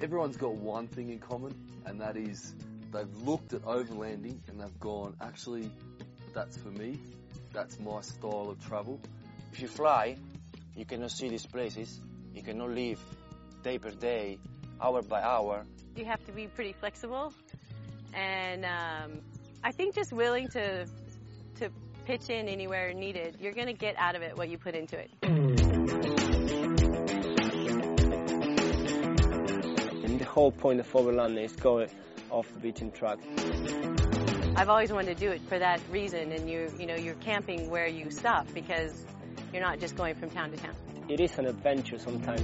everyone's got one thing in common, and that is they've looked at overlanding and they've gone, actually, that's for me. That's my style of travel. If you fly, you cannot see these places. You cannot live day per day, hour by hour. You have to be pretty flexible, and um, I think just willing to to pitch in anywhere needed. You're going to get out of it what you put into it. whole point of overlanding is going off the beaten track. I've always wanted to do it for that reason, and you you know you're camping where you stop because you're not just going from town to town. It is an adventure sometimes.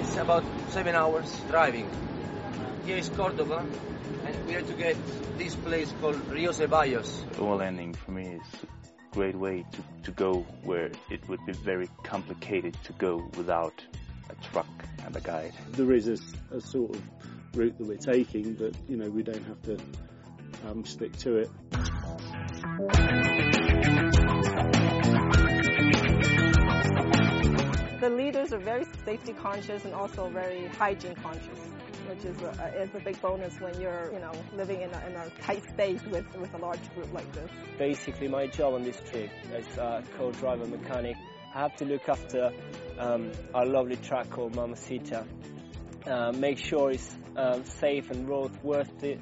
It's about seven hours driving. Here is Cordoba, and we are to get this place called Rio Ceballos. Overlanding for me is a great way to, to go where it would be very complicated to go without a truck and a guide. There is a, a sort of route that we're taking, but you know we don't have to um, stick to it. The leaders are very safety conscious and also very hygiene conscious, which is a, is a big bonus when you're, you know, living in a, in a tight space with, with a large group like this. Basically, my job on this trip as a co-driver mechanic, I have to look after um, our lovely truck called Mamacita. Uh, make sure it's um, safe and roadworthy.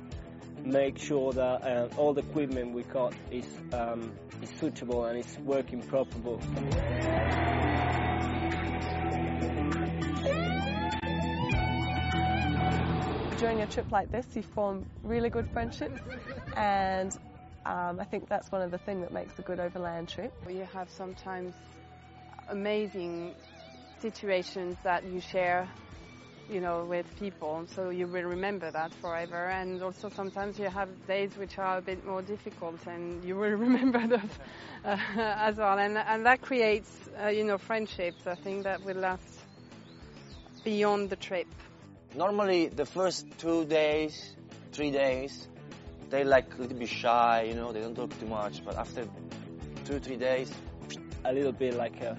Make sure that uh, all the equipment we got is, um, is suitable and is working properly. During a trip like this, you form really good friendships, and um, I think that's one of the things that makes a good overland trip. You have sometimes amazing situations that you share, you know, with people, so you will remember that forever. And also sometimes you have days which are a bit more difficult, and you will remember those uh, as well. And and that creates, uh, you know, friendships. I think that will last beyond the trip. Normally, the first two days, three days, they like a little bit shy, you know, they don't talk too much. But after two, three days, a little bit like a,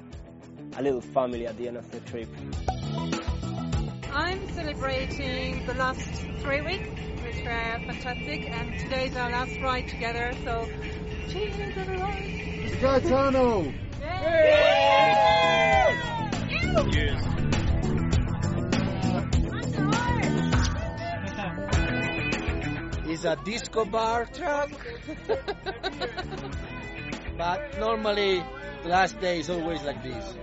a little family at the end of the trip. I'm celebrating the last three weeks, which were fantastic, and today is our last ride together, so cheers everyone! Gaetano! Cheers! Is a disco bar truck. but normally, last day is always like this.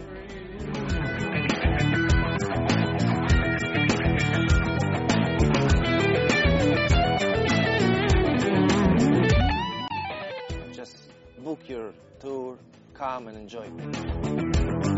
just book your tour, come and enjoy.